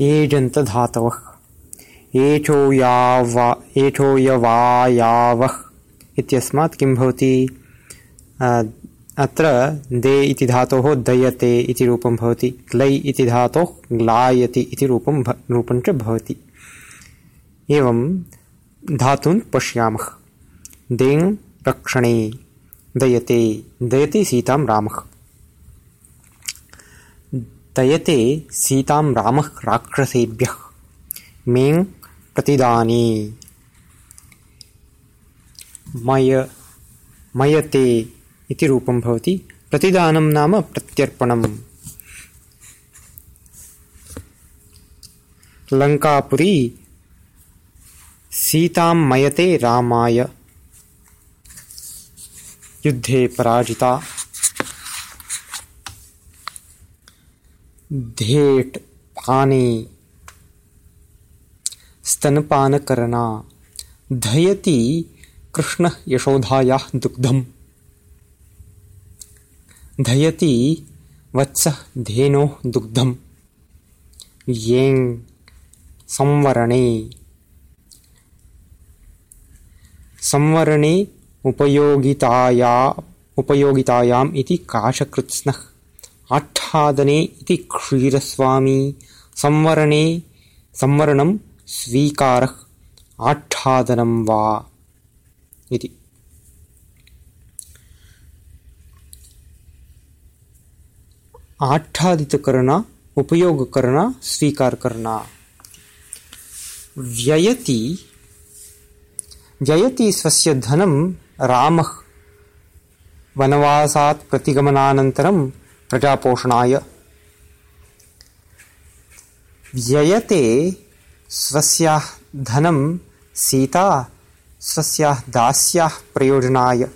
एजन्तधातवः। एठो यावा एठो यवायावः इत्यस्मात् किं भवति? अत्र दे इति धातोः दयते इति रूपं भवति। क्लै इति धातोः ग्लायति इति रूपं रूपं च भवति। एवं धातून् पश्यामः। देङ् रक्षणे, दयते, दयति सीतां रामः। दयते सीतां राक्षसेभ्यः। मेङ् प्रतिदानी। मय, मयते इति रूपं भवति। प्रतिदानं नाम प्रत्यर्पणम्। लङ्कापुरी, सीतां मयते रामाय। युद्धे पराजिता। धेट् पाने स्तनपानकरणा धयति कृष्णः यशोधायाः धयति वत्सः धेनोः उपयोगिताया उपयोगितायाम् इति काशकृत्स्नः आच्छादने इति क्षीरस्वामी संवरणे संवरणं स्वीकारः आच्छादनं वा इति। आच्छादितकरण उपयोगकरण स्वीकारकरण। व्ययति व्ययति स्वस्य धनं रामः। वनवासात् प्रतिगमनानन्तरं प्रजापोषणाय। व्ययते स्वस्याः धनं सीता स्वस्याः दास्याः प्रयोजनाय।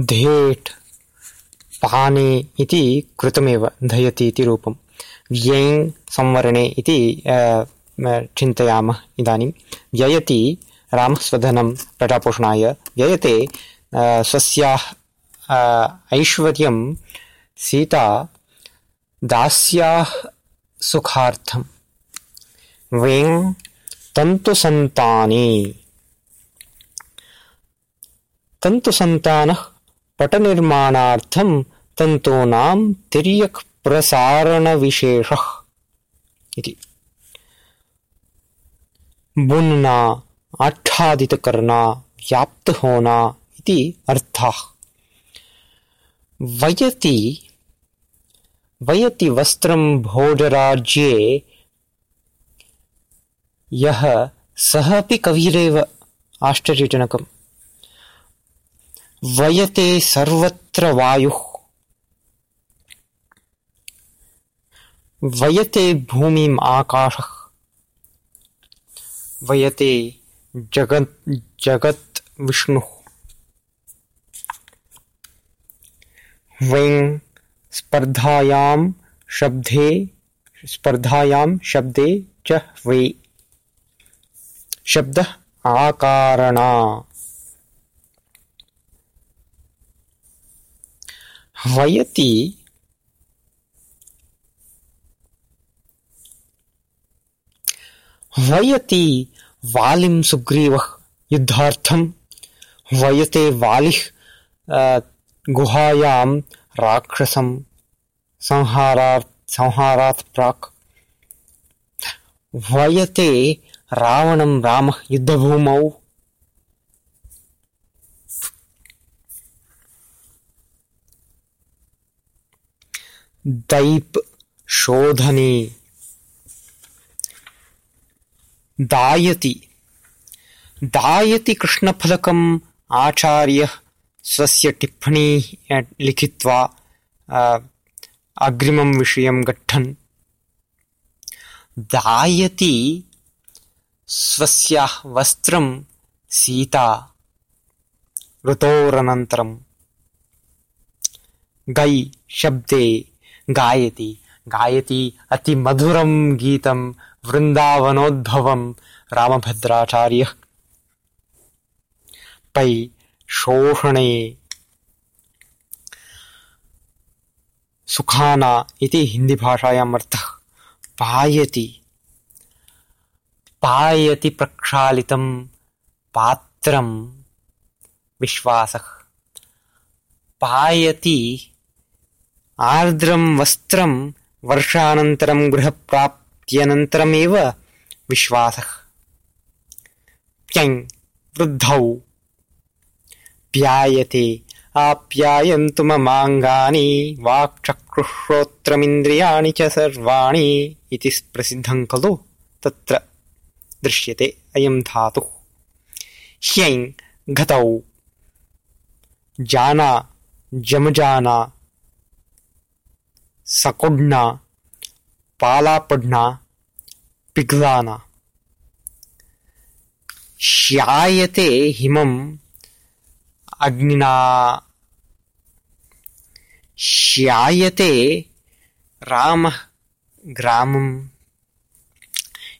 धेट् पाने इति कृतमेव धयति इति रूपं। व्येङ् संवरणे इति चिन्तयामः इदानीं। व्ययति रामः स्वधनं प्रजापोषणाय। व्ययते स्वस्याः ऐश्वर्यं सीता दास्याः सुखार्थं। वेङ् तन्तुसन्ताने। तन्तुसन्तानः पटनिर्माणार्थं तन्तूनां तिर्यक् प्रसारणविशेषः इति। बुन्ना आच्छादितकर्णा व्याप्तहोना इति अर्थाः। वयति वयति वस्त्रं भोजराज्ये यः सः अपि कविरेव आश्चर्यजनकम्। वयते सर्वत्र वायुः। वयते भूमिम् आकाशः। वयते जगत् जगत् विष्णुः वैङ् स्पर्धायां शब्दे स्पर्धायां शब्दे च वै। शब्दः आकारणा। वयति वयति वालिं सुग्रीवः युद्धार्थं वयते वालिः गुहायां राक्षसं संहारात् संहारात् प्राक्। वयते रावणं रामः युद्धभूमौ। दैप् शोधने। दायति। दायति कृष्णफलकम् आचार्यः स्वस्य टिप्पणी लिखित्वा अग्रिमं विषयं गच्छन्। दायति स्वस्याः वस्त्रं सीता ऋतोरनन्तरं गै शब्दे गायति। गायति अतिमधुरं गीतं वृन्दावनोद्भवं रामभद्राचार्यः। पै शोषणे सुखाना इति हिन्दीभाषायाम् अर्थः पायति। पायति प्रक्षालितं पात्रं विश्वासः। पायति आर्द्रं वस्त्रं वर्षानन्तरं गृहप्राप्त्यनन्तरमेव विश्वासः। क्यङ् वृद्धौ प्यायते। आप्यायन्तु ममाङ्गानि वाक्चक्रुश्रोत्रमिन्द्रियाणि च सर्वाणि इति प्रसिद्धं खलु? तत्र दृश्यते। अयं धातुः। ह्यैङ् घतौ। जाना जमजाना। सकुड्ना पालापड्ना पिघ्लाना। श्यायते हिमम् अग्निना श्यायते रामः ग्रामम्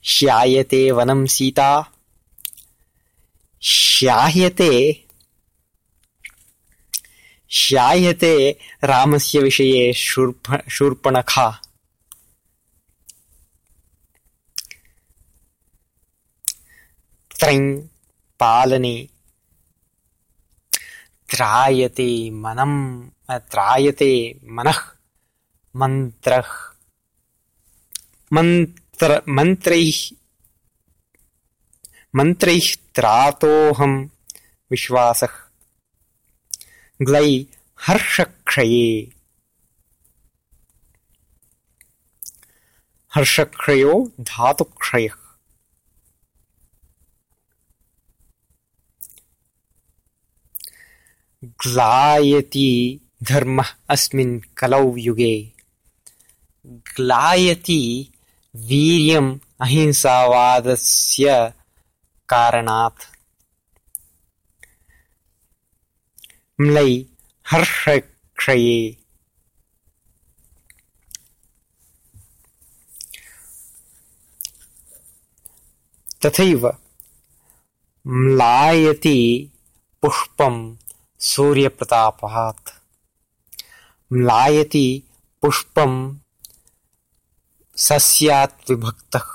श्यायते वनं सीता। श्याह्यते श्यायते रामस्य विषये शूर्प, शूर्पणखा। त्रैं पालने त्रायते मनम् त्रायते मनः मन्त्रः मन्त्र मन्त्रैः मन्त्रैः त्रातोऽहं विश्वासः। ग्लै हर्षक्षये। हर्षक्षयो धातुक्षयः ग्लायति धर्मः अस्मिन् कलौ युगे ग्लायति वीर्यम् अहिंसावादस्य कारणात्। म्लै हर्षक्षये तथैव म्लायति पुष्पम् सूर्यप्रतापात् म्लायति पुष्पं सस्यात् विभक्तः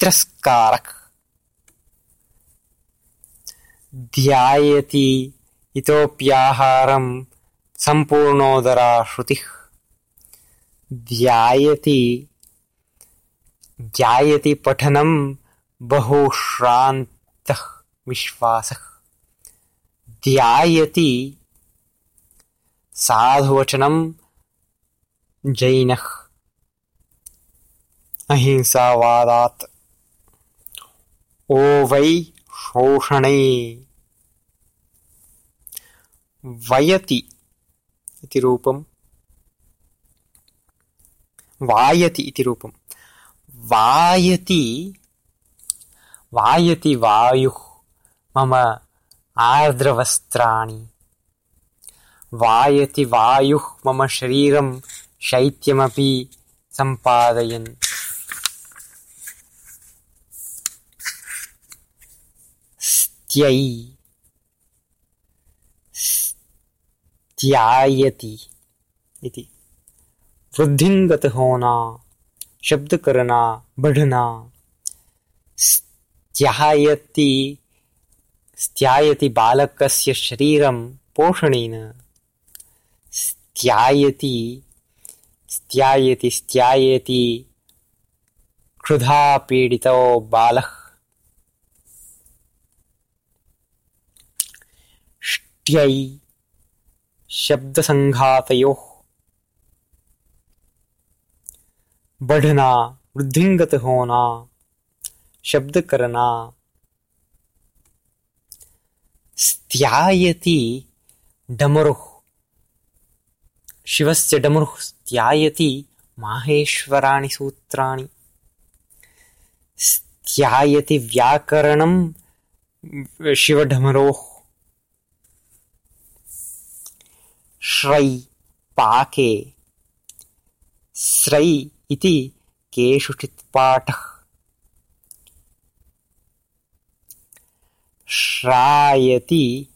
तिरस्कारः। ध्यायति इतोऽप्याहारं सम्पूर्णोदरा श्रुतिः ध्यायति ध्यायति पठनं बहुश्रान्तः विश्वासः। ध्यायति साधुवचनं जैनः। अहिंसावादात् ओ वै शोषणे। वयति इति वायति इति रूपं। वायति वायति वायुः मम आर्द्रवस्त्राणि। वायति वायुः मम शरीरं शैत्यमपि सम्पादयन्। स्त्यै स्त्यायति इति वृद्धिंगत होना, शब्द करना, बढ़ना। स्त्यायति स्त्यायति बालकस्य शरीरं पोषणेन। स्त्यायति स्त्यायति स्त्यायति क्षुधा पीडितो बालः। ष्ट्यै शब्दसङ्घातयोः बढ़ना, वृद्धिंगत होना, शब्द करना। स्त्यायति डमरुः, शिवस्य डमरुः स्त्यायति माहेश्वराणि सूत्राणि। स्त्यायति व्याकरणं शिवढमरोः श्रै पाके, स्रै इति केषुचित् पाठः। श्रायति।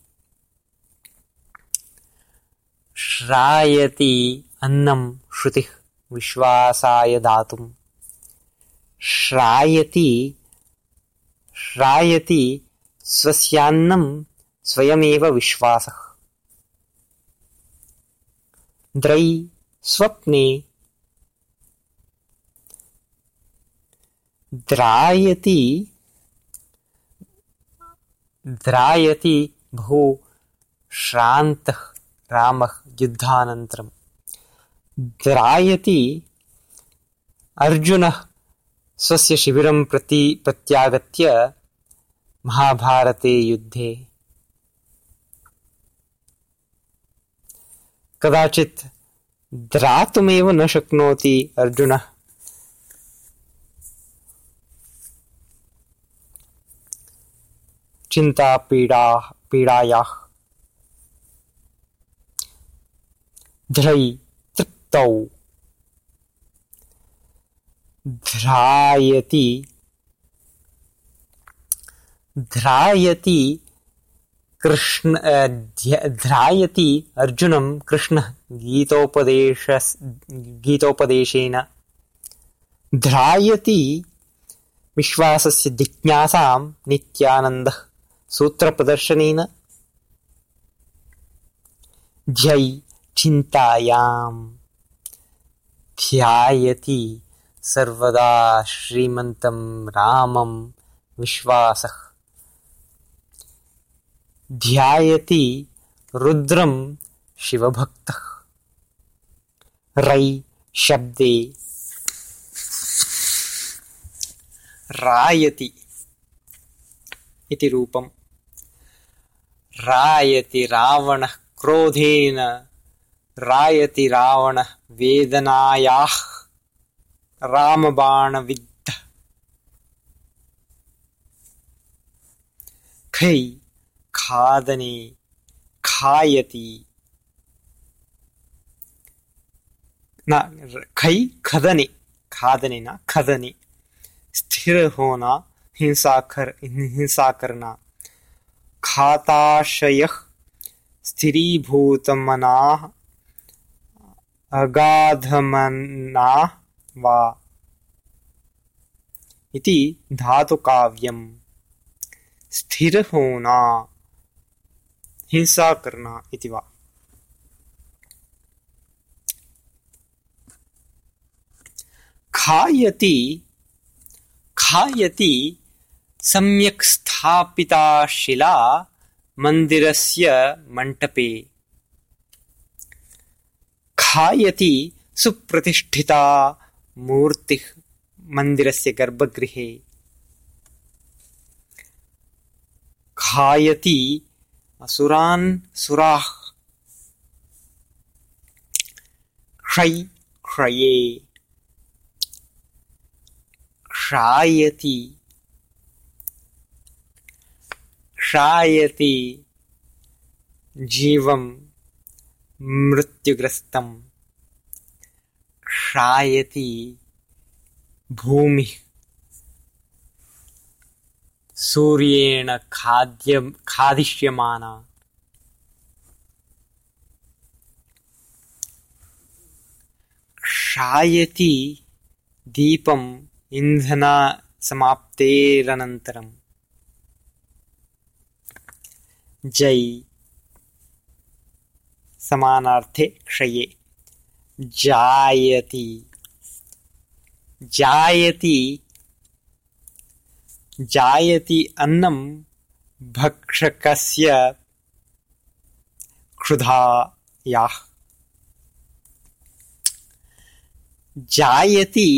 श्रायति अन्नं श्रुतिः विश्वासाय दातुं श्रायति। श्रायति स्वस्यान्नं स्वयमेव विश्वासः। द्रै स्वप्ने द्रायति द्रायति बहु श्रान्तः रामः युद्धानन्तरं द्रायति अर्जुनः स्वस्य शिबिरं प्रति प्रत्यागत्य महाभारते युद्धे। कदाचित् द्रातुमेव न शक्नोति अर्जुनः चिन्तापीडा पीडायाः। ध्रै तृप्तौ। ध्रायति। ध्रायति कृष्ण ध्रायति अर्जुनं कृष्णः गीतोपदेश, गीतोपदेशेन। ध्रायति विश्वासस्य जिज्ञासां नित्यानन्दः। सूत्रप्रदर्शनेन ध्यै चिन्तायाम् ध्यायति सर्वदा श्रीमन्तं रामं विश्वासः। ध्यायति रुद्रं शिवभक्तः। रै शब्दे रायति इति रूपम् रायति रावणः क्रोधेन, रायति रावणः वेदनायाः रामबाणविद्ध खै खादने, खायति। न, खै खदने, खादने न, खदने। स्थिर होना हिंसा कर हिंसा करना खाताशयः स्थिरीभूतमनाः अगाधमनाः वा? इति करना इति वा? खायति खायति सम्यक् स्थापिता शिला मन्दिरस्य मण्टपे। खायति सुप्रतिष्ठिता मूर्तिः मन्दिरस्य गर्भगृहे। खायति असुरान् सुराः। क्षै क्षये। क्षायति क्षायति जीवं मृत्युग्रस्तं। क्षायति भूमिः। सूर्येण खाद्यं खादिष्यमाना। क्षायति दीपम् इन्धनसमाप्तेरनन्तरम् जै समानार्थे क्षये। जायति। जायति। जायति अन्नं भक्षकस्य क्षुधायाः। जायति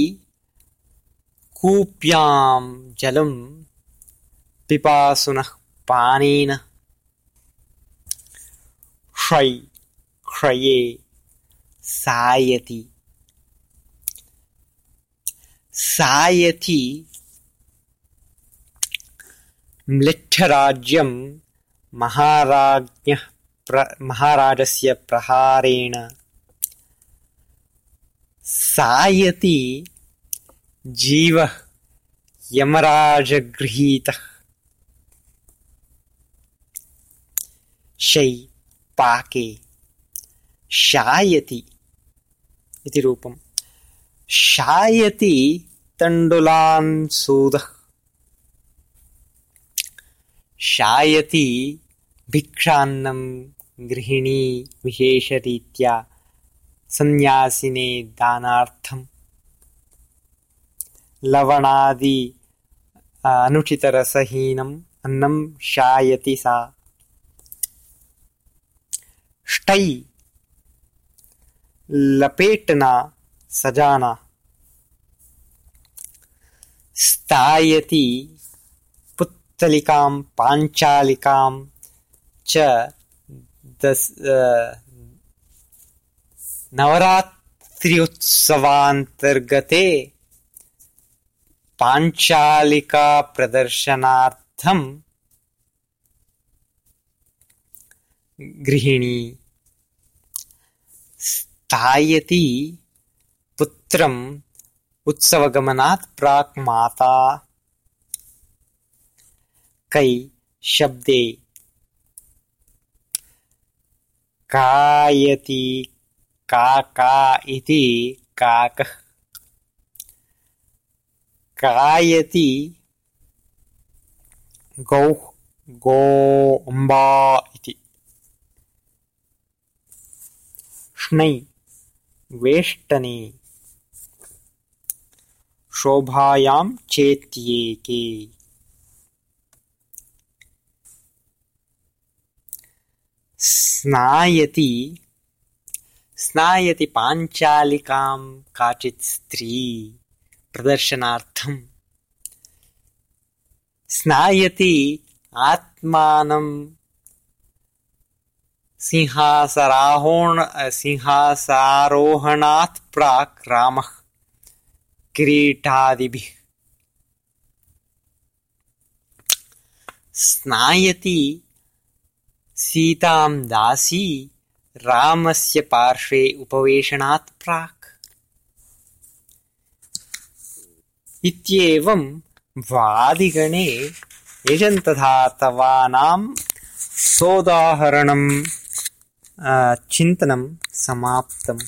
कूप्यां जलं पिपासुनः पानेन क्षै क्षये सायति सायति म्लिच्छराज्यं महाराज्ञः प्र महाराजस्य प्रहारेण सायति जीवः यमराजगृहीतः शै पाके शायति इति रूपम् शायति तण्डुलान् सूदः। शायति भिक्षान्नं गृहिणी विशेषरीत्या सन्न्यासिने दानार्थम्। लवणादि अनुचितरसहीनम् अन्नं शायति सा ष्टै। लपेटना सजाना। स्थायति पुत्तलिकां पाञ्चालिकां च नवरात्र्युत्सवान्तर्गते पाञ्चालिकाप्रदर्शनार्थं गृहिणी स्थायति पुत्रम् उत्सवगमनात् प्राक् माता कै शब्दे कायति काका इति काकः कायति गौः गोम्बा इति ष्णै शोभायां चेत्येके। स्नायति। स्नायति पाञ्चालिकां काचित् स्त्री। प्रदर्शनार्थम्। स्नायति आत्मानं सिंहासराहोण सिंहासारोहणात् प्राक् रामः किरीटादिभिः। स्नायति सीतां दासी रामस्य पार्श्वे उपवेशनात् प्राक्। इत्येवं वादिगणे यजन्तधातवानां सोदाहरणं चिन्तनं समाप्तं